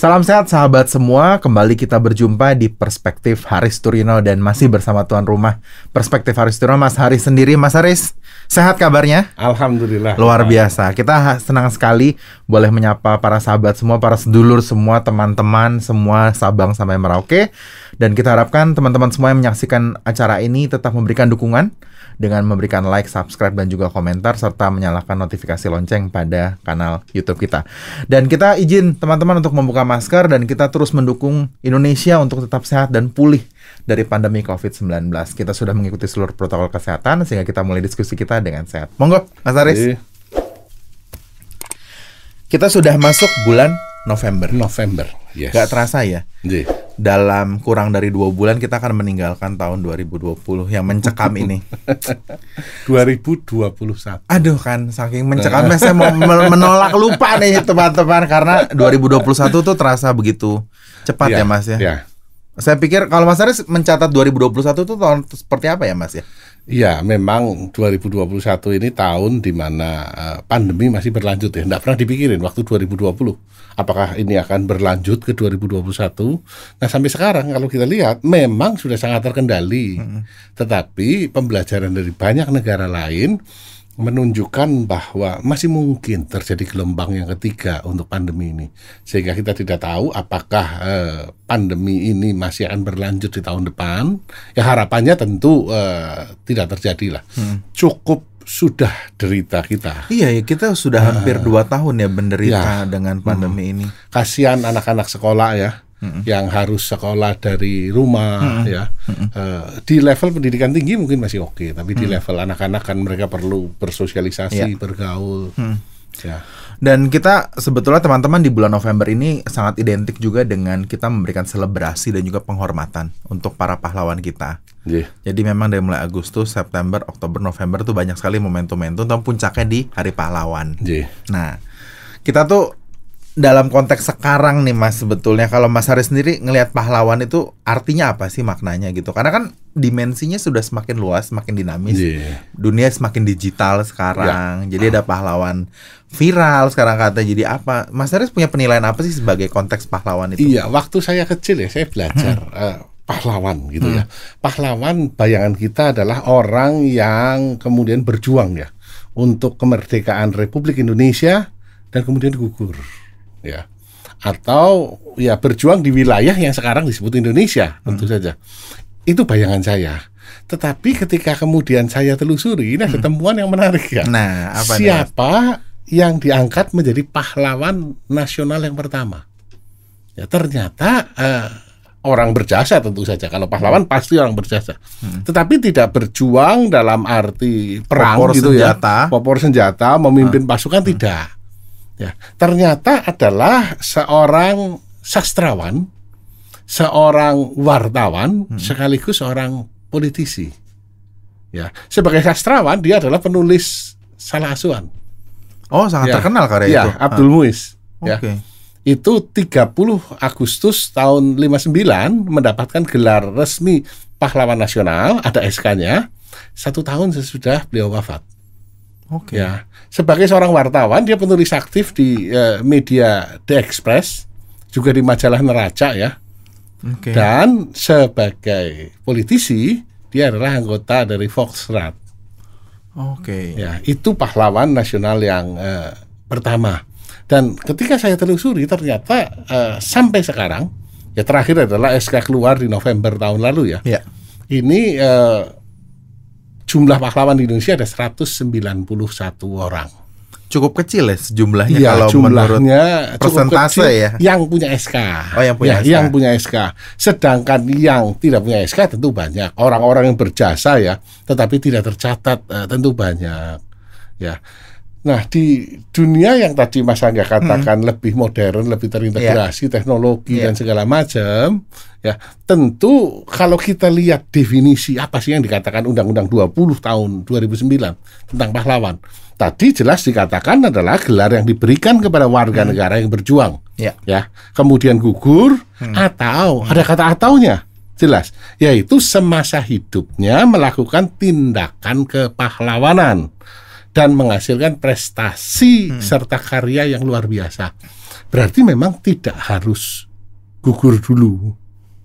Salam sehat sahabat semua, kembali kita berjumpa di Perspektif Haris Turino dan masih bersama tuan rumah Perspektif Haris Turino, Mas Haris sendiri. Mas Haris, sehat kabarnya? Alhamdulillah. Luar biasa, kita senang sekali boleh menyapa para sahabat semua, para sedulur semua, teman-teman semua Sabang sampai Merauke. Dan kita harapkan teman-teman semua yang menyaksikan acara ini tetap memberikan dukungan dengan memberikan like, subscribe, dan juga komentar, serta menyalakan notifikasi lonceng pada kanal YouTube kita. Dan kita izin teman-teman untuk membuka masker dan kita terus mendukung Indonesia untuk tetap sehat dan pulih dari pandemi COVID-19. Kita sudah mengikuti seluruh protokol kesehatan sehingga kita mulai diskusi kita dengan sehat. Monggo, Mas Aris. Kita sudah masuk bulan November. November. Yes. Gak terasa ya? Jadi, Dalam kurang dari dua bulan kita akan meninggalkan tahun 2020 yang mencekam ini. 2021. Aduh kan, saking mencekamnya saya mau men- menolak lupa nih teman-teman karena 2021 tuh terasa begitu cepat ya, Mas ya. Ya. Saya pikir kalau Mas Aris mencatat 2021 tuh tahun seperti apa ya Mas ya? Iya, memang 2021 ini tahun di mana eh, pandemi masih berlanjut ya. Tidak pernah dipikirin waktu 2020. Apakah ini akan berlanjut ke 2021? Nah, sampai sekarang kalau kita lihat memang sudah sangat terkendali. Tetapi pembelajaran dari banyak negara lain menunjukkan bahwa masih mungkin terjadi gelombang yang ketiga untuk pandemi ini. Sehingga kita tidak tahu apakah eh, pandemi ini masih akan berlanjut di tahun depan. Ya harapannya tentu eh, tidak terjadi lah. Cukup sudah derita kita. Iya ya, kita sudah hampir dua tahun ya menderita Ya. dengan pandemi ini. kasihan anak-anak sekolah ya yang harus sekolah dari rumah ya Eh, di level pendidikan tinggi mungkin masih oke tapi di level anak-anak kan mereka perlu bersosialisasi bergaul ya Dan kita sebetulnya teman-teman di bulan November ini sangat identik juga dengan kita memberikan selebrasi dan juga penghormatan untuk para pahlawan kita. Iya. Jadi memang dari mulai Agustus, September, Oktober, November tuh banyak sekali momentum-momentum dan puncaknya di Hari Pahlawan. Iya. Nah, kita tuh dalam konteks sekarang nih Mas sebetulnya kalau Mas Haris sendiri ngelihat pahlawan itu artinya apa sih maknanya gitu? Karena kan dimensinya sudah semakin luas, semakin dinamis. Iya. Dunia semakin digital sekarang. Jadi ada pahlawan viral sekarang kata jadi apa? Mas Haris punya penilaian apa sih sebagai konteks pahlawan itu? Iya, waktu saya kecil ya saya belajar eh, pahlawan gitu ya. Pahlawan bayangan kita adalah orang yang kemudian berjuang ya untuk kemerdekaan Republik Indonesia dan kemudian gugur ya. Atau ya berjuang di wilayah yang sekarang disebut Indonesia tentu saja. Itu bayangan saya. Tetapi ketika kemudian saya telusuri, ini ada temuan yang menarik ya. Nah, apa? Siapa yang diangkat menjadi pahlawan nasional yang pertama? Ya ternyata eh, orang berjasa tentu saja. Kalau pahlawan pasti orang berjasa. Tetapi tidak berjuang dalam arti perang Popor gitu senjata. ya. Popor senjata, memimpin pasukan tidak. Ya, ternyata adalah seorang sastrawan, seorang wartawan, sekaligus seorang politisi. Ya, sebagai sastrawan dia adalah penulis salah asuhan. Oh, sangat Ya. terkenal karya Ya, itu. Abdul Muiz. Ah, Ya. Oke. Itu 30 Agustus tahun 59 mendapatkan gelar resmi pahlawan nasional, ada SK-nya. Satu tahun sesudah beliau wafat. Oke. Ya, sebagai seorang wartawan dia penulis aktif di eh, media The Express, juga di majalah Neraca ya. Oke. Dan sebagai politisi dia adalah anggota dari Volksrat. Oke. Ya, itu pahlawan nasional yang eh, pertama. Dan ketika saya telusuri ternyata eh, sampai sekarang ya terakhir adalah SK keluar di November tahun lalu ya. Ya. Ini eh, jumlah pahlawan di Indonesia ada 191 orang. Cukup kecil ya sejumlahnya Iya, kalau menurut jumlahnya cukup persentase ya? yang punya SK. Oh, yang punya Ya, SK. Yang punya SK. Sedangkan yang tidak punya SK tentu banyak. Orang-orang yang berjasa ya, tetapi tidak tercatat eh, tentu banyak. Ya. Nah, di dunia yang tadi Mas Angga katakan lebih modern, lebih terintegrasi teknologi Hmm. Iya. dan segala macam, ya, tentu kalau kita lihat definisi apa sih yang dikatakan Undang-Undang 20 tahun 2009 tentang pahlawan. Tadi jelas dikatakan adalah gelar yang diberikan kepada warga negara yang berjuang. Ya. Ya, kemudian gugur atau ada kata ataunya. Jelas, yaitu semasa hidupnya melakukan tindakan kepahlawanan dan menghasilkan prestasi serta karya yang luar biasa. Berarti memang tidak harus gugur dulu.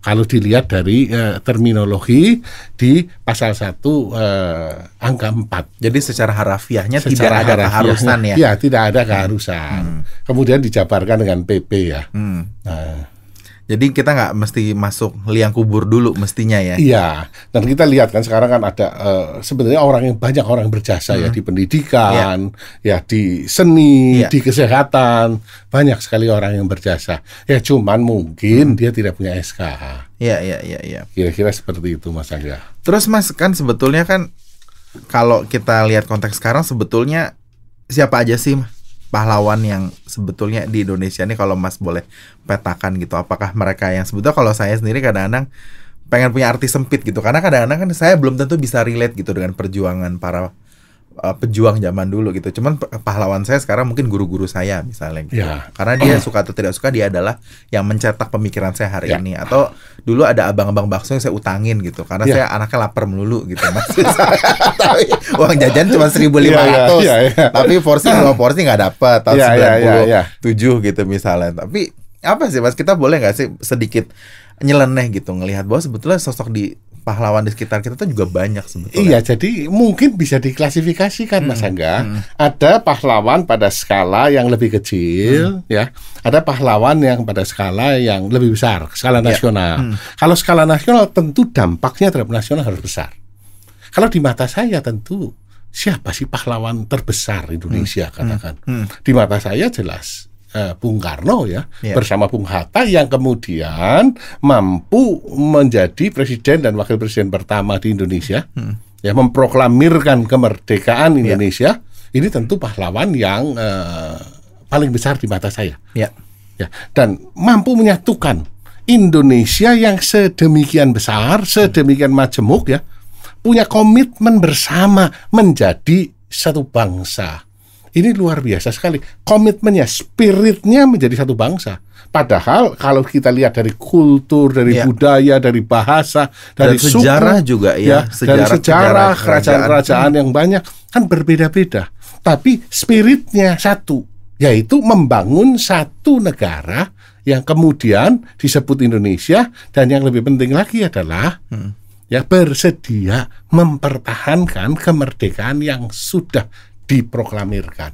Kalau dilihat dari eh, terminologi di pasal 1 eh, angka 4. Jadi secara harafiahnya tidak Secara ada harafiahnya, keharusan ya. Ya, tidak ada keharusan. Kemudian dijabarkan dengan PP ya. Hmm. Nah, Jadi kita nggak mesti masuk liang kubur dulu mestinya ya. Iya, dan kita lihat kan sekarang kan ada eh, sebenarnya orang yang banyak orang berjasa ya di pendidikan, ya di seni, Iya. di kesehatan, banyak sekali orang yang berjasa. Ya cuman mungkin dia tidak punya SK. Iya iya iya iya. Kira-kira seperti itu Mas Angga. Terus Mas kan sebetulnya kan kalau kita lihat konteks sekarang sebetulnya siapa aja sih pahlawan yang sebetulnya di Indonesia ini kalau Mas boleh petakan gitu apakah mereka yang sebetulnya kalau saya sendiri kadang-kadang pengen punya arti sempit gitu. Karena kadang-kadang kan saya belum tentu bisa relate gitu dengan perjuangan para uh, pejuang zaman dulu gitu. Cuman pahlawan saya sekarang mungkin guru-guru saya misalnya gitu. Ya. Karena dia suka atau tidak suka dia adalah yang mencetak pemikiran saya hari Ya. ini atau dulu ada abang-abang bakso yang saya utangin gitu karena Ya. saya anaknya lapar melulu gitu Mas. Tapi uang jajan cuma 1.500. Ya, ya, ya, ya. Tapi porsi dua porsi nggak dapat tahun Ya, ya, ya, ya. 97 gitu misalnya. Tapi apa sih Mas kita boleh nggak sih sedikit nyeleneh gitu ngelihat bahwa sebetulnya sosok di pahlawan di sekitar kita tuh juga banyak sebetulnya. Iya, jadi mungkin bisa diklasifikasikan Mas Angga. Ada pahlawan pada skala yang lebih kecil, ya. Ada pahlawan yang pada skala yang lebih besar, skala nasional. Kalau skala nasional tentu dampaknya terhadap nasional harus besar. Kalau di mata saya tentu siapa sih pahlawan terbesar Indonesia katakan. Di mata saya jelas eh, Bung Karno ya Iya. bersama Bung Hatta yang kemudian mampu menjadi presiden dan wakil presiden pertama di Indonesia ya memproklamirkan kemerdekaan Indonesia ini tentu pahlawan yang eh, paling besar di mata saya Ya. ya dan mampu menyatukan Indonesia yang sedemikian besar, sedemikian majemuk ya, punya komitmen bersama menjadi satu bangsa. Ini luar biasa sekali. Komitmennya, spiritnya menjadi satu bangsa. Padahal kalau kita lihat dari kultur, dari Ya. budaya, dari bahasa, dari Dan sejarah suku, juga ya, dari sejarah- sejarah sejarah kerajaan-kerajaan yang banyak kan berbeda-beda. Tapi spiritnya satu, yaitu membangun satu negara yang kemudian disebut Indonesia dan yang lebih penting lagi adalah ya bersedia mempertahankan kemerdekaan yang sudah diproklamirkan.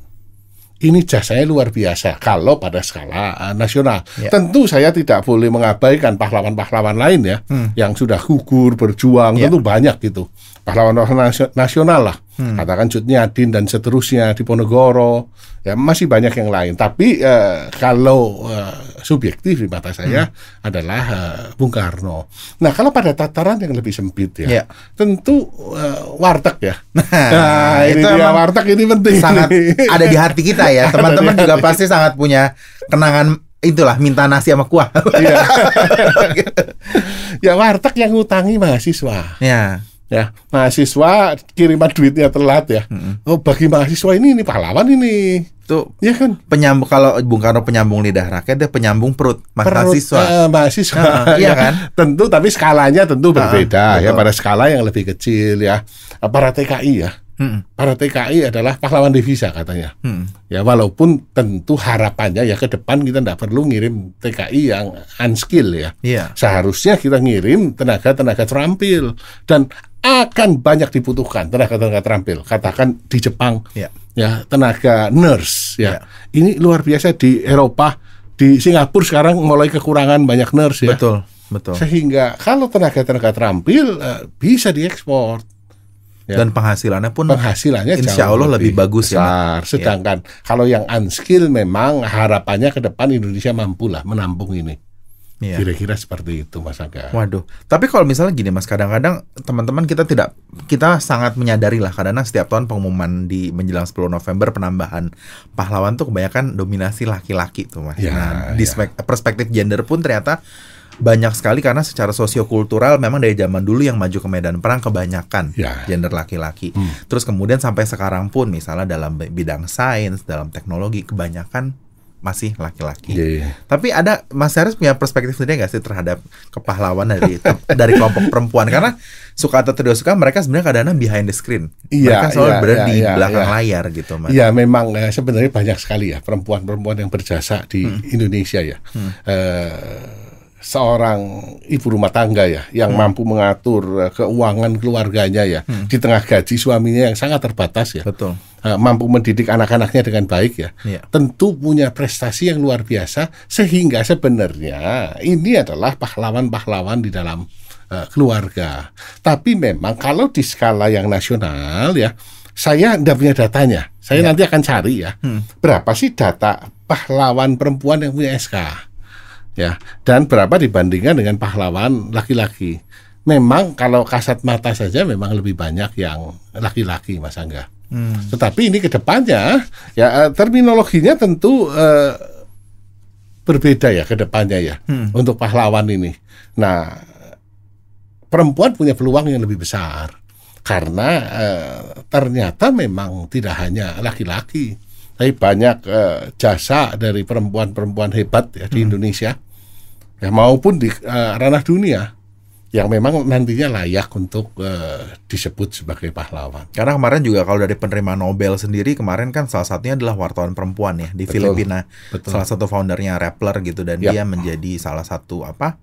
Ini jasanya luar biasa kalau pada skala uh, nasional. Ya. Tentu saya tidak boleh mengabaikan pahlawan-pahlawan lain ya yang sudah gugur berjuang Ya. tentu banyak gitu. Pahlawan-pahlawan nasio- nasional lah. Katakan Cut Nyadin dan seterusnya di Ponorogo. Ya masih banyak yang lain. Tapi eh, kalau eh, subjektif di mata saya adalah eh, Bung Karno. Nah, kalau pada tataran yang lebih sempit ya, Ya. tentu eh, warteg ya. Nah, Nah, ini itu dia emang warteg ini penting. sangat ada di hati kita ya. Teman-teman juga hati. pasti sangat punya kenangan itulah minta nasi sama kuah. Iya. ya warteg yang ngutangi mahasiswa. ya. Ya, mahasiswa kiriman duitnya telat ya. Oh, bagi mahasiswa ini ini pahlawan ini. Itu Ya kan? penyambung kalau Bung Karno penyambung lidah rakyat dia penyambung perut Perut, mahasiswa. eh, mahasiswa. Nah, iya Ya, kan? Tentu tapi skalanya tentu berbeda ya betul. pada skala yang lebih kecil ya. Para TKI ya. Mm, Para TKI adalah pahlawan devisa katanya. mm. Ya walaupun tentu harapannya ya ke depan kita tidak perlu ngirim TKI yang unskill ya. Iya. Seharusnya kita ngirim tenaga-tenaga terampil dan akan banyak dibutuhkan tenaga-tenaga terampil. Katakan di Jepang Iya. ya tenaga nurse ya. Ya. Ini luar biasa di Eropa, di Singapura sekarang mulai kekurangan banyak nurse ya. Betul, betul. Sehingga kalau tenaga-tenaga terampil eh, bisa diekspor. Ya. Dan penghasilannya pun penghasilannya Insya Allah lebih bagus ya, besar. Sedangkan kalau yang unskill memang harapannya ke depan Indonesia mampu lah menampung ini. Iya. Kira-kira seperti itu Mas Aga. Waduh, tapi kalau misalnya gini mas, kadang-kadang teman-teman kita tidak, kita sangat menyadari lah kadang-kadang setiap tahun pengumuman di menjelang 10 November penambahan pahlawan tuh kebanyakan dominasi laki-laki tuh mas. Ya, nah, di ya. spek- perspektif gender pun ternyata banyak sekali karena secara sosiokultural memang dari zaman dulu yang maju ke medan perang kebanyakan Ya. gender laki-laki. Hmm. Terus kemudian sampai sekarang pun misalnya dalam bidang sains, dalam teknologi kebanyakan masih laki-laki. Iya, iya. Tapi ada Mas Haris punya perspektif sendiri nggak sih terhadap kepahlawanan dari dari kelompok perempuan karena suka atau tidak suka mereka sebenarnya kadang-kadang behind the screen. Iya, mereka selalu iya, berada iya, di iya, belakang iya. layar gitu, Mas. Ya memang eh, sebenarnya banyak sekali ya perempuan-perempuan yang berjasa di Indonesia ya. Eh, seorang ibu rumah tangga ya yang mampu mengatur eh, keuangan keluarganya ya di tengah gaji suaminya yang sangat terbatas ya. Betul. Eh, mampu mendidik anak-anaknya dengan baik ya. Iya. Tentu punya prestasi yang luar biasa sehingga sebenarnya ini adalah pahlawan-pahlawan di dalam eh, keluarga. Tapi memang kalau di skala yang nasional ya, saya tidak punya datanya. Saya nanti akan cari ya. Berapa sih data pahlawan perempuan yang punya SK? Ya, dan berapa dibandingkan dengan pahlawan laki-laki? Memang kalau kasat mata saja memang lebih banyak yang laki-laki, Mas Angga. Tetapi ini ke depannya ya eh, terminologinya tentu eh, berbeda ya ke depannya ya untuk pahlawan ini. Nah, perempuan punya peluang yang lebih besar karena eh, ternyata memang tidak hanya laki-laki, tapi banyak eh, jasa dari perempuan-perempuan hebat ya di Indonesia ya maupun di eh, ranah dunia yang memang nantinya layak untuk eh, disebut sebagai pahlawan. Karena kemarin juga kalau dari penerima Nobel sendiri kemarin kan salah satunya adalah wartawan perempuan ya di Betul, Filipina. betul. Salah satu foundernya Rappler gitu dan Ya. dia menjadi salah satu apa?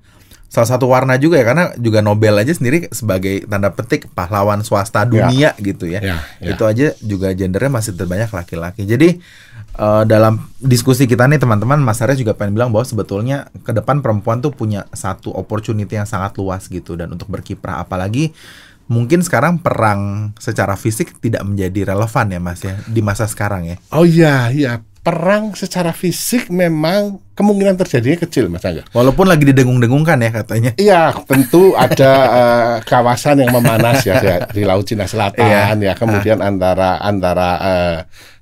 Salah satu warna juga ya karena juga Nobel aja sendiri sebagai tanda petik pahlawan swasta dunia gitu ya. Ya, ya. Itu aja juga gendernya masih terbanyak laki-laki. Jadi eh, dalam diskusi kita nih teman-teman Mas Arya juga pengen bilang bahwa sebetulnya ke depan perempuan tuh punya satu opportunity yang sangat luas gitu dan untuk berkiprah apalagi mungkin sekarang perang secara fisik tidak menjadi relevan ya Mas ya di masa sekarang ya. Oh iya, iya. Perang secara fisik memang kemungkinan terjadinya kecil, Mas Angga. Walaupun lagi didengung-dengungkan ya katanya. Iya, tentu ada eh, kawasan yang memanas ya di, di Laut Cina Selatan ya. Kemudian antara antara eh,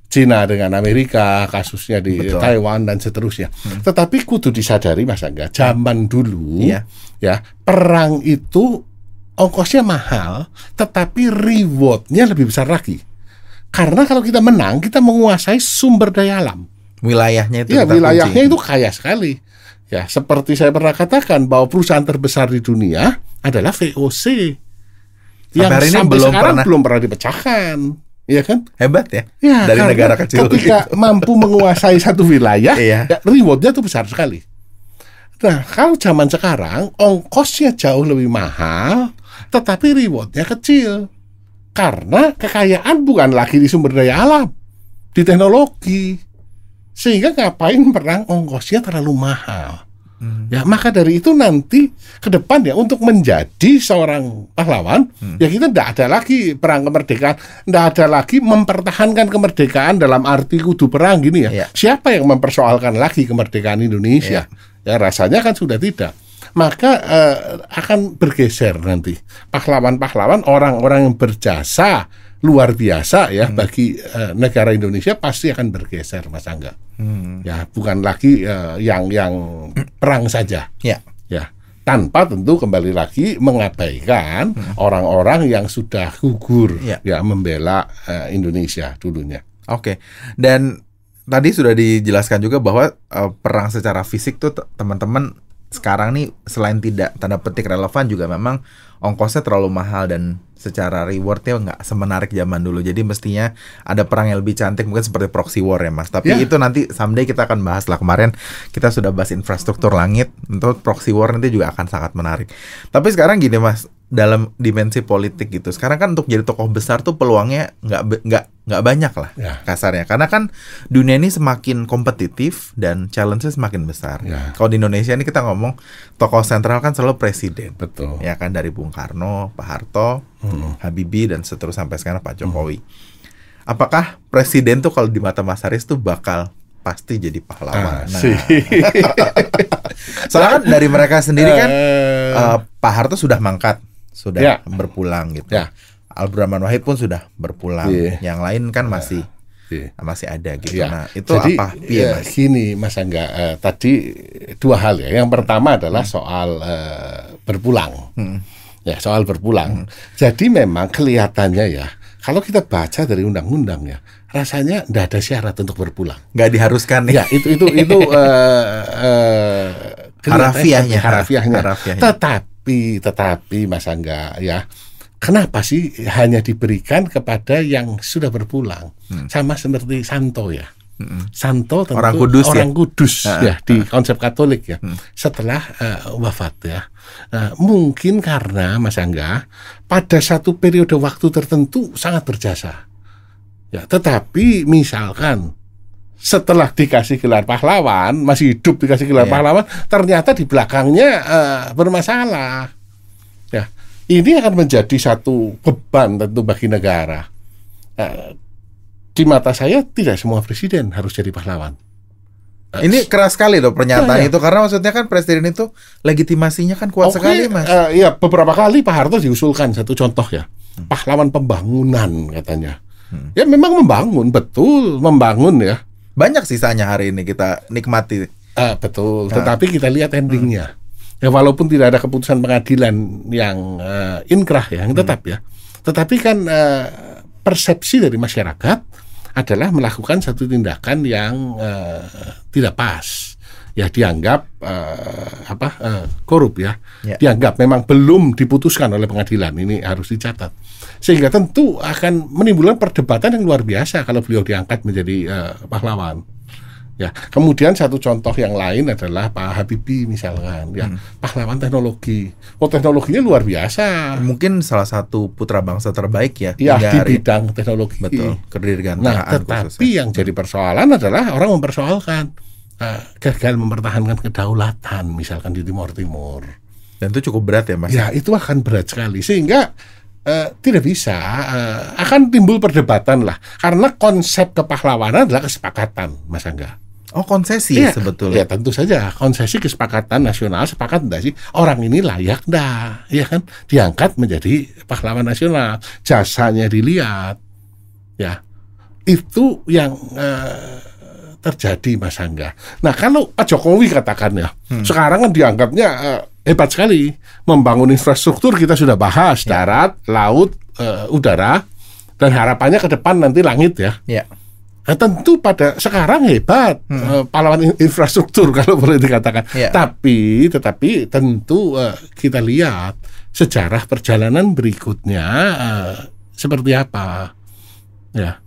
Cina dengan Amerika, kasusnya di Betul. Taiwan dan seterusnya. Tetapi kudu disadari Mas Angga, zaman dulu Iya. ya, perang itu ongkosnya mahal, tetapi rewardnya lebih besar lagi. Karena kalau kita menang, kita menguasai sumber daya alam. Wilayahnya itu Ya, wilayahnya kunci. itu kaya sekali. Ya, seperti saya pernah katakan bahwa perusahaan terbesar di dunia adalah VOC. Yang hari ini sampai belum sekarang pernah- belum pernah dipecahkan. Iya kan? hebat ya. Ya, dari negara kecil ketika gitu. mampu menguasai satu wilayah, Iya. ya, rewardnya tuh besar sekali. Nah, kalau zaman sekarang ongkosnya jauh lebih mahal, tetapi rewardnya kecil. Karena kekayaan bukan lagi di sumber daya alam, di teknologi. Sehingga ngapain perang ongkosnya terlalu mahal. Hmm. Ya, maka dari itu nanti ke depan ya untuk menjadi seorang pahlawan, Hmm. ya kita tidak ada lagi perang kemerdekaan, tidak ada lagi mempertahankan kemerdekaan dalam arti kudu perang gini ya. Iya. Siapa yang mempersoalkan lagi kemerdekaan Indonesia? Ya rasanya kan sudah tidak. Maka eh, akan bergeser nanti pahlawan-pahlawan orang-orang yang berjasa luar biasa ya Hmm. bagi eh, negara Indonesia pasti akan bergeser Mas Angga. Hmm. Ya, bukan lagi eh, yang yang perang saja. Ya. Ya, tanpa tentu kembali lagi mengabaikan orang-orang yang sudah gugur Ya. ya membela eh, Indonesia dulunya. Oke. Dan tadi sudah dijelaskan juga bahwa eh, perang secara fisik tuh te- teman-teman sekarang nih selain tidak tanda petik relevan juga memang ongkosnya terlalu mahal dan secara rewardnya nggak semenarik zaman dulu. Jadi mestinya ada perang yang lebih cantik mungkin seperti proxy war ya mas. Tapi Ya. itu nanti someday kita akan bahas lah kemarin kita sudah bahas infrastruktur langit. Untuk proxy war nanti juga akan sangat menarik. Tapi sekarang gini mas dalam dimensi politik gitu. Sekarang kan untuk jadi tokoh besar tuh peluangnya nggak nggak nggak banyak lah Ya. kasarnya. Karena kan dunia ini semakin kompetitif dan challenge-nya semakin besar. Ya. Kalau di Indonesia ini kita ngomong tokoh sentral kan selalu presiden. Betul. Ya kan dari Bung Karno, Pak Harto, Habibie dan seterusnya sampai sekarang Pak Jokowi. Apakah presiden tuh kalau di mata Mas Haris tuh bakal pasti jadi pahlawan? Nah, Asik. soalnya kan dari mereka sendiri kan eh, Pak Harto sudah mangkat, sudah Ya. berpulang gitu. Ya. Abdurrahman Wahid pun sudah berpulang. Iya. Yang lain kan masih iya. masih ada gitu. Ya. Nah, itu Jadi, apa? Piye, ya, Mas? gini Mas Angga, eh, tadi dua hal ya. Yang pertama adalah Hmm. soal eh, berpulang. Ya, soal berpulang. Jadi memang kelihatannya ya, kalau kita baca dari undang-undangnya, rasanya tidak ada syarat untuk berpulang. Nggak diharuskan Ya itu itu itu uh, uh, Harafiahnya. harafiahnya. Harafiahnya. Tetapi tetapi Mas Angga ya, kenapa sih hanya diberikan kepada yang sudah berpulang? Hmm. Sama seperti Santo ya. Santo tentu Orang kudus ya? orang kudus Ah, ya di konsep Katolik ya. Setelah eh, wafat ya. Nah, mungkin karena Mas Angga pada satu periode waktu tertentu sangat berjasa. Ya, tetapi misalkan setelah dikasih gelar pahlawan, masih hidup dikasih gelar Iya. pahlawan, ternyata di belakangnya eh, bermasalah. Ya, ini akan menjadi satu beban tentu bagi negara. Eh, di mata saya tidak semua presiden harus jadi pahlawan. Eh, Ini keras sekali loh pernyataan Ya, ya. itu karena maksudnya kan presiden itu legitimasinya kan kuat Oke, sekali mas. eh, ya beberapa kali Pak Harto diusulkan satu contoh ya, pahlawan pembangunan katanya. Ya memang membangun betul, membangun ya. Banyak sisanya hari ini kita nikmati. Ah, betul. Tetapi kita lihat endingnya. Ya walaupun tidak ada keputusan pengadilan yang eh, inkrah ya, yang tetap ya. Tetapi kan eh, persepsi dari masyarakat adalah melakukan satu tindakan yang eh, tidak pas. Ya dianggap eh, apa eh, korup ya. Ya. Dianggap memang belum diputuskan oleh pengadilan. Ini harus dicatat. Sehingga tentu akan menimbulkan perdebatan yang luar biasa kalau beliau diangkat menjadi eh, pahlawan. Ya, kemudian satu contoh yang lain adalah Pak Habibie misalkan, ya pahlawan teknologi. Oh teknologinya luar biasa. Mungkin salah satu putra bangsa terbaik ya. Ya di hari- bidang teknologi. Betul. Nah, Kedirgantaraan tetapi khususnya. yang jadi persoalan adalah orang mempersoalkan eh, gagal mempertahankan kedaulatan misalkan di Timur Timur. Dan itu cukup berat ya mas. Ya itu akan berat sekali. Sehingga eh, tidak bisa eh, akan timbul perdebatan lah. Karena konsep kepahlawanan adalah kesepakatan, Mas Angga. Oh konsesi Iya, sebetulnya. Ya tentu saja. Konsesi kesepakatan nasional sepakat enggak sih? Orang ini layak dah, ya kan? Diangkat menjadi pahlawan nasional, jasanya dilihat, ya. Itu yang eh, terjadi Mas Angga. Nah kalau Pak Jokowi katakan ya, sekarang kan dianggapnya eh, hebat sekali membangun infrastruktur kita sudah bahas darat, laut, eh, udara, dan harapannya ke depan nanti langit ya. Ya. Nah, tentu pada sekarang hebat eh, pahlawan in- infrastruktur kalau boleh dikatakan. Iya. Tapi tetapi tentu eh, kita lihat sejarah perjalanan berikutnya eh, seperti apa. Ya.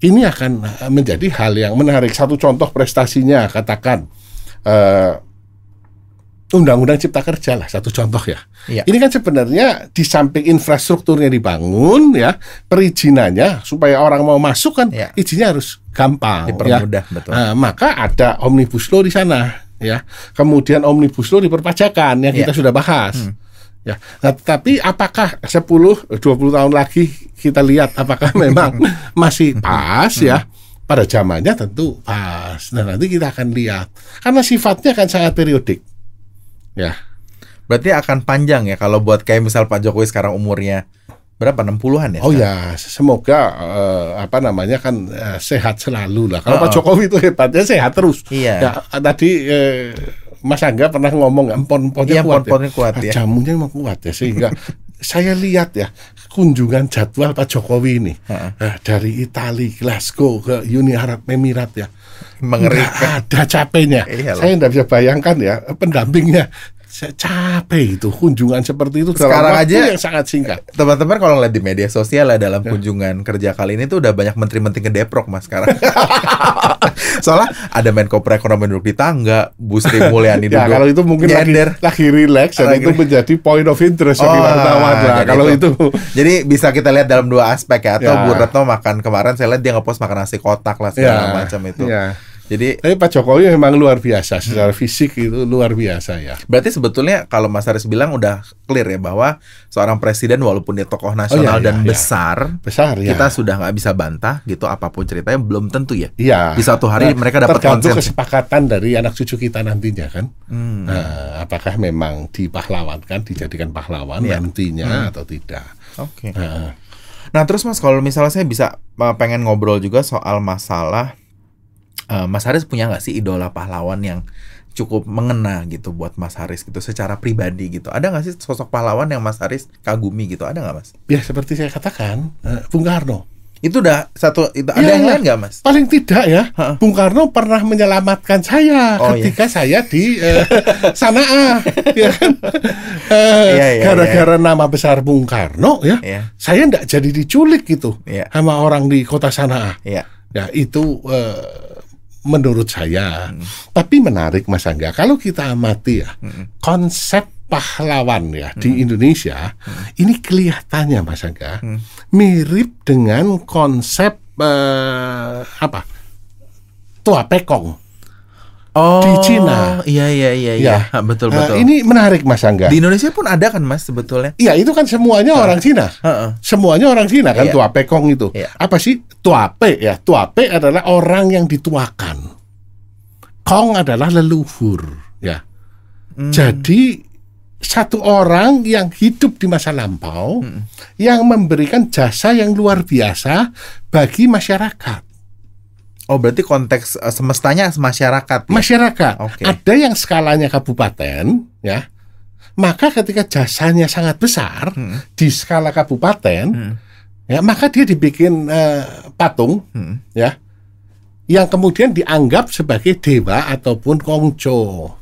Ini akan eh, menjadi hal yang menarik. Satu contoh prestasinya katakan eh, Undang-Undang Cipta Kerja lah satu contoh ya. Iya. Ini kan sebenarnya di samping infrastrukturnya dibangun ya, perizinannya supaya orang mau masuk kan Iya. izinnya harus gampang ya. Dipermudah betul. Nah, maka ada omnibus law di sana ya. Kemudian omnibus law di perpajakan yang kita Iya. sudah bahas. Hmm. Ya. Nah, tetapi apakah 10 20 tahun lagi kita lihat apakah memang masih pas ya? Pada zamannya tentu pas. Nah, nanti kita akan lihat. Karena sifatnya kan sangat periodik. Ya. Berarti akan panjang ya kalau buat kayak misal Pak Jokowi sekarang umurnya berapa 60-an ya? Oh sekarang? ya, semoga eh, apa namanya kan eh, sehat selalu lah. Kalau Oh, Pak. Jokowi itu hebatnya sehat terus. Iya. Ya, tadi eh, Mas Angga pernah ngomong empon-emponnya Iya, kuat. empon-emponnya ya. kuat, Ah, ya. Jamunya memang kuat ya sehingga saya lihat ya kunjungan jadwal Pak Jokowi ini Heeh. eh, dari Italia, Glasgow ke Uni Arab Emirat ya. Mengerikan. Nggak ada capeknya. Iya loh. saya tidak bisa bayangkan ya pendampingnya. Saya capek itu kunjungan seperti itu dalam Sekarang waktu aja- yang sangat singkat. Teman-teman kalau ngeliat di media sosial ya dalam Ya. kunjungan kerja kali ini tuh udah banyak menteri-menteri ke Depok mas sekarang. Soalnya ada Menko Perekonomian duduk di tangga, Bu Sri Mulyani Ya duduk kalau itu mungkin lagi, nyender. lagi relax dan Lagi- itu menjadi point of interest bagi wartawan. Nah, jadi kalau itu, Jadi bisa kita lihat dalam dua aspek ya. Atau Ya. Bu Retno makan kemarin saya lihat dia ngepost makan nasi kotak lah segala ya, macam itu. ya. Jadi Tapi Pak Jokowi memang luar biasa secara fisik itu luar biasa ya. berarti sebetulnya kalau Mas Haris bilang udah clear ya bahwa seorang presiden walaupun dia tokoh nasional iya, dan iya. besar, Besar ya. kita sudah nggak bisa bantah gitu apa pun ceritanya belum tentu ya. Iya. Di suatu hari mereka dapat tergantung konsen. kesepakatan dari anak cucu kita nantinya kan. Hmm. Nah, apakah memang dipahlawankan, dijadikan pahlawan Iya. nantinya atau tidak? Oke. Nah, Nah terus Mas kalau misalnya saya bisa uh, pengen ngobrol juga soal masalah uh, Mas Haris punya nggak sih idola pahlawan yang cukup mengena gitu buat Mas Haris gitu secara pribadi gitu. Ada nggak sih sosok pahlawan yang Mas Haris kagumi gitu? Ada nggak Mas? Ya seperti saya katakan, uh, Bung Karno. Itu udah satu itu ada Ya, yang ya. lain nggak Mas? Paling tidak ya, Ha-ha. Bung Karno pernah menyelamatkan saya Oh, ketika saya di eh, Sanaa, ya kan? Eh, Iya, iya, Gara-gara nama besar Bung Karno ya, Iya. saya tidak jadi diculik gitu Iya. sama orang di kota Sanaa. Iya. Ya itu eh, menurut saya. Hmm. Tapi menarik Mas Angga, kalau kita amati ya konsep pahlawan ya Hmm. di Indonesia ini kelihatannya Mas Angga mirip dengan konsep eh, apa tua pekong. Oh, Di Cina. Iya iya iya iya. Ya. Ha, betul Nah, betul. ini menarik Mas Angga. Di Indonesia pun ada kan Mas sebetulnya? Iya itu kan semuanya orang Cina. Heeh. Semuanya orang Cina kan Iya. tua pekong itu. Iya. Apa sih tuape ya? Tuape adalah orang yang dituakan. Kong adalah leluhur ya. Hmm. Jadi satu orang yang hidup di masa lampau Hmm. yang memberikan jasa yang luar biasa bagi masyarakat. Oh, berarti konteks eh, semestanya masyarakat. ya? Masyarakat Oke. ada yang skalanya kabupaten ya. Maka ketika jasanya sangat besar Hmm. di skala kabupaten Hmm. ya maka dia dibikin eh, patung Hmm. ya yang kemudian dianggap sebagai dewa ataupun kongco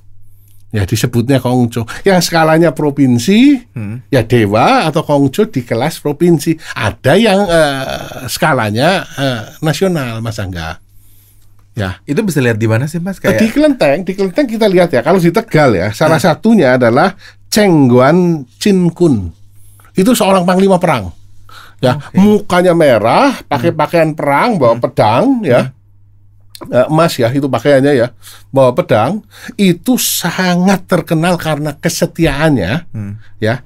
ya disebutnya kongco yang skalanya provinsi Hmm. ya dewa atau kongco di kelas provinsi ada yang eh, skalanya eh, nasional mas angga ya. Itu bisa lihat di mana sih Mas? di Kayak kelenteng di kelenteng kita lihat ya kalau di tegal ya salah satunya adalah Cengguan Cinkun itu seorang panglima perang. Ya mukanya merah pakai pakaian perang bawa pedang ya. Eh, emas ya itu pakaiannya ya bawa pedang. Itu sangat terkenal karena kesetiaannya Hmm. ya.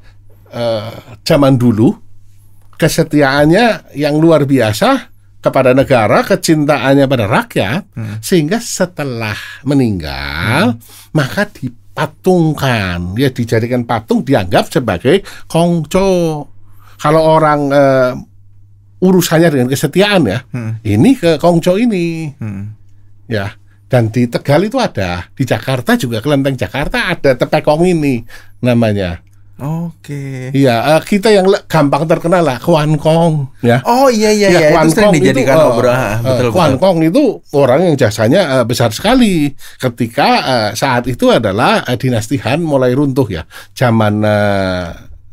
Eh, zaman dulu kesetiaannya yang luar biasa kepada negara kecintaannya pada rakyat sehingga setelah meninggal maka dipatungkan ya dijadikan patung dianggap sebagai kongco. Kalau orang eh, urusannya dengan kesetiaan ya Hmm. ini ke kongco ini. Hmm. ya dan di Tegal itu ada. Di Jakarta juga kelenteng Jakarta ada tepekong ini namanya Oke. iya eh, kita yang gampang terkenal lah Kwan Kong ya Oh iya iya Ya, iya Kwan itu Kong dijadikan obrolan. eh, betul Kwan betul. Kong itu orang yang jasanya eh, besar sekali ketika eh, saat itu adalah eh, dinasti Han mulai runtuh ya zaman eh,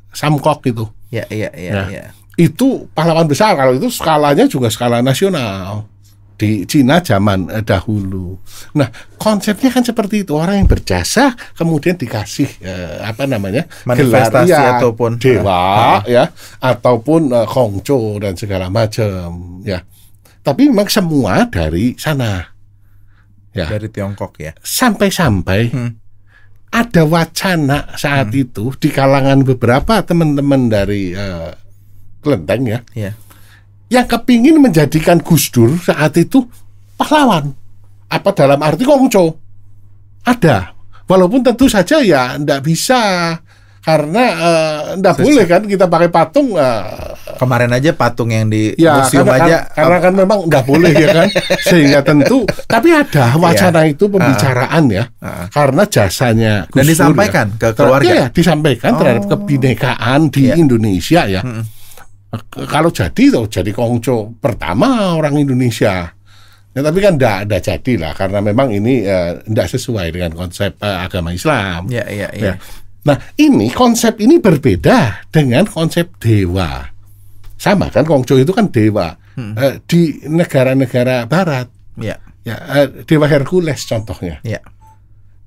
Samkok itu Iya iya iya Ya. iya. itu pahlawan besar kalau itu skalanya juga skala nasional di Cina zaman eh, dahulu. Nah konsepnya kan seperti itu orang yang berjasa kemudian dikasih eh, apa namanya Manifestasi gelar, ya, ataupun- dewa ya ataupun eh, kongco dan segala macam ya. Tapi memang semua dari sana ya Dari Tiongkok ya. sampai-sampai Hmm. ada wacana saat itu di kalangan beberapa teman-teman dari eh, Kelenteng ya Iya. Yang kepingin menjadikan Gus Dur saat itu pahlawan. Apa dalam arti kongco? Ada. Walaupun tentu saja ya ndak bisa karena eh, ndak Sesa- boleh kan kita pakai patung eh, Kemarin aja patung yang di ya museum karena, aja karena kan memang nggak boleh ya kan sehingga tentu tapi ada wacana Iya. itu pembicaraan ya Ah. karena jasanya Dan Gus Dur disampaikan ya. ke keluarga? iya, disampaikan terhadap Oh. kebinekaan di Iya. Indonesia ya Mm-mm. Kalau jadi tuh jadi kongco pertama orang Indonesia ya, tapi kan enggak ada jadi lah karena memang ini tidak sesuai dengan konsep eh, agama Islam Iya iya iya. Ya. nah ini konsep ini berbeda dengan konsep dewa sama kan kongco itu kan dewa Hmm. Eh, di negara-negara barat Iya. ya eh, dewa Hercules contohnya Iya.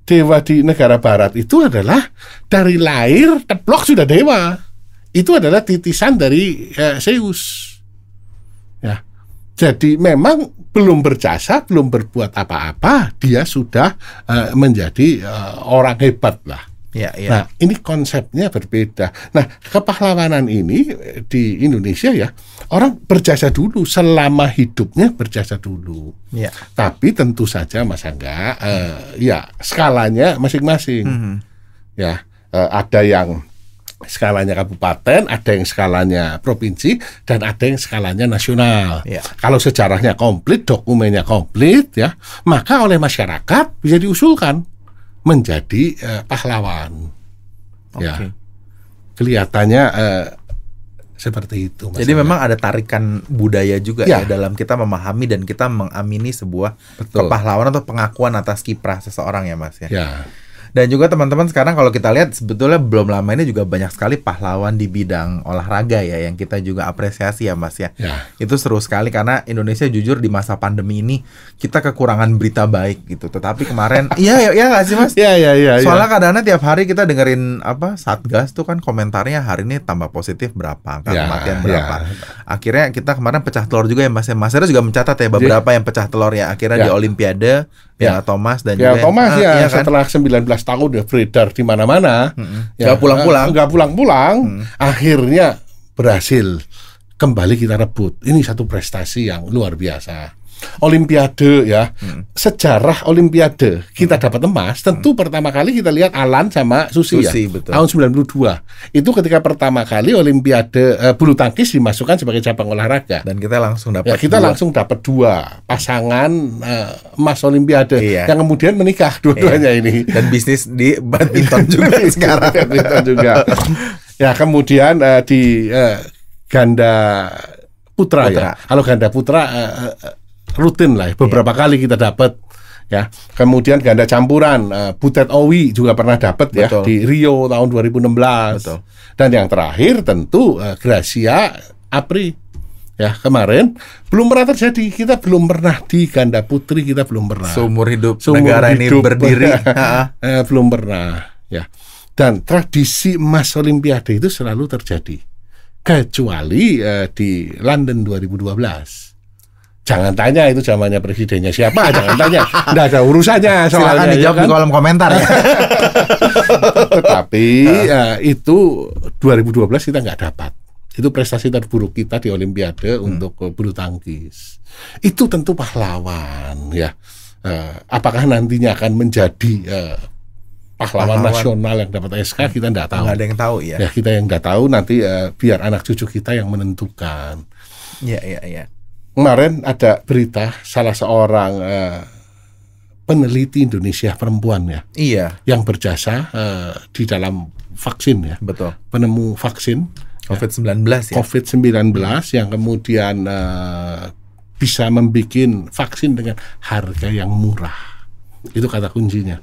dewa di negara barat itu adalah dari lahir teplok sudah dewa. Itu adalah titisan dari eh, Zeus. Ya. Jadi memang belum berjasa, belum berbuat apa-apa, dia sudah eh, menjadi eh, orang hebat lah. Iya iya. Nah, ini konsepnya berbeda. Nah, kepahlawanan ini eh, di Indonesia ya, orang berjasa dulu selama hidupnya berjasa dulu. Iya. Tapi tentu saja Mas Angga, eh, ya skalanya masing-masing. Mhm. Ya, eh, ada yang skalanya kabupaten, ada yang skalanya provinsi, dan ada yang skalanya nasional. Iya. Kalau sejarahnya komplit, dokumennya komplit, ya, maka oleh masyarakat bisa diusulkan menjadi eh, pahlawan. Oke. Ya. Kelihatannya eh, seperti itu. Mas Jadi memang ada tarikan budaya juga Ya. ya. dalam kita memahami dan kita mengamini sebuah Betul. kepahlawanan atau pengakuan atas kiprah seseorang ya Mas ya. ya. Dan juga teman-teman sekarang kalau kita lihat sebetulnya belum lama ini juga banyak sekali pahlawan di bidang olahraga ya yang kita juga apresiasi ya Mas ya. Ya. Itu seru sekali karena Indonesia jujur di masa pandemi ini kita kekurangan berita baik gitu. Tetapi kemarin iya ya, ya nggak sih Mas? Ya, ya, ya. Soalnya kadang-kadang tiap hari kita dengerin apa Satgas tuh kan komentarnya hari ini tambah positif berapa, angka Ya, kematian ya. berapa. Akhirnya kita kemarin pecah telur juga ya Mas. ya. Mas Heru juga mencatat ya beberapa yang pecah telur ya akhirnya Ya. di Olimpiade Piala Thomas dan Ya juga Thomas Ah, ya kan? setelah 19 tahun udah beredar di mana-mana. Mm-mm. Ya, pulang-pulang. nggak pulang-pulang. Akhirnya berhasil kembali kita rebut. Ini satu prestasi yang luar biasa. Olimpiade ya, sejarah Olimpiade kita dapat emas. Tentu pertama kali kita lihat Alan sama Susi, Susi, ya, betul. tahun 92. Itu ketika pertama kali Olimpiade eh, bulu tangkis dimasukkan sebagai cabang olahraga. dan kita langsung dapat Ya, kita dua. langsung dapat dua pasangan eh, emas Olimpiade Iya. yang kemudian menikah dua-duanya ini. dan bisnis di badminton juga sekarang. Badminton juga. ya kemudian eh, di eh, ganda putra, Putra. ya. Kalau ganda putra eh, eh, rutin lah, ya. beberapa kali kita dapat. Ya, kemudian ganda campuran, eh, Butet Owi juga pernah dapat ya di Rio tahun 2016. Betul. Dan yang terakhir tentu eh, Gracia Apri. Ya, kemarin belum pernah terjadi. Kita belum pernah di ganda putri kita belum pernah. Seumur hidup Seumur negara ini hidup. berdiri. Ha-ha. Eh, belum pernah ya dan tradisi emas olimpiade itu selalu terjadi kecuali eh, di London 2012 jangan tanya itu zamannya presidennya siapa jangan tanya nggak ada urusannya Silakan soalnya ya dijawab kan? di kolom komentar ya. tetapi eh, itu 2012 kita nggak dapat itu prestasi terburuk kita di Olimpiade Hmm. untuk eh, bulu tangkis itu tentu pahlawan ya Eh, apakah nantinya akan menjadi eh, pahlawan, Pahlawan. nasional yang dapat SK kita nggak tahu Nggak ada yang tahu ya. ya kita yang nggak tahu nanti eh, biar anak cucu kita yang menentukan Iya, iya, iya. Kemarin ada berita salah seorang eh, peneliti Indonesia perempuan ya. Iya, yang berjasa eh, di dalam vaksin ya. Betul. penemu vaksin. COVID-19 ya. COVID-19 yang kemudian eh, bisa membuat vaksin dengan harga yang murah. Itu kata kuncinya.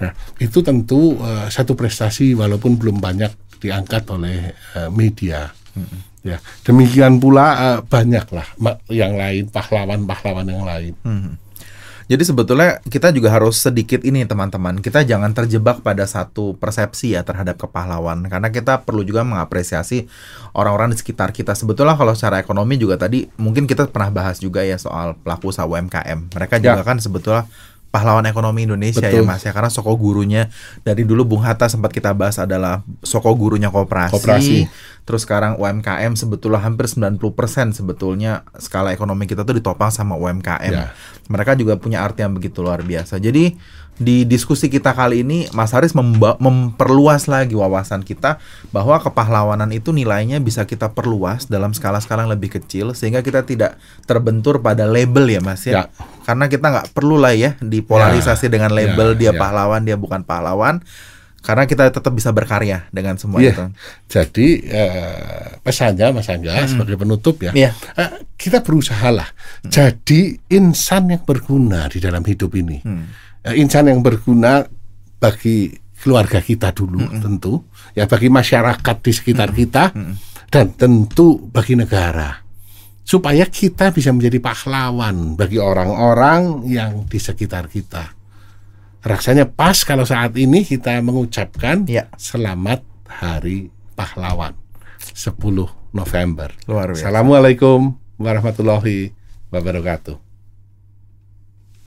Nah itu tentu eh, satu prestasi walaupun belum banyak diangkat oleh eh, media ya demikian pula eh, banyaklah yang lain pahlawan-pahlawan yang lain Hmm. Jadi sebetulnya kita juga harus sedikit ini teman-teman. Kita jangan terjebak pada satu persepsi ya terhadap kepahlawan karena kita perlu juga mengapresiasi orang-orang di sekitar kita. Sebetulnya kalau secara ekonomi juga tadi mungkin kita pernah bahas juga ya soal pelaku usaha UMKM. Mereka juga Ya. kan sebetulnya pahlawan ekonomi Indonesia ya Betul. Mas ya karena soko gurunya dari dulu Bung Hatta sempat kita bahas adalah soko gurunya koperasi. Koperasi. Terus sekarang UMKM sebetulnya hampir 90% sebetulnya skala ekonomi kita tuh ditopang sama UMKM. Ya. Mereka juga punya arti yang begitu luar biasa. Jadi di diskusi kita kali ini Mas Haris memba- memperluas lagi wawasan kita bahwa kepahlawanan itu nilainya bisa kita perluas dalam skala-skala yang lebih kecil sehingga kita tidak terbentur pada label ya Mas ya. Ya. Karena kita nggak perlu lah ya dipolarisasi Ya, dengan label ya, dia ya. pahlawan dia bukan pahlawan. Karena kita tetap bisa berkarya dengan semua Iya. itu. Jadi eh, pesannya Mas Angga sebagai penutup ya, Iya. eh, kita berusahalah jadi insan yang berguna di dalam hidup ini, Eh, insan yang berguna bagi keluarga kita dulu tentu, ya bagi masyarakat di sekitar kita dan tentu bagi negara supaya kita bisa menjadi pahlawan bagi orang-orang yang di sekitar kita. Rasanya pas kalau saat ini kita mengucapkan Ya. selamat Hari Pahlawan 10 November. Luar biasa. Assalamualaikum warahmatullahi wabarakatuh.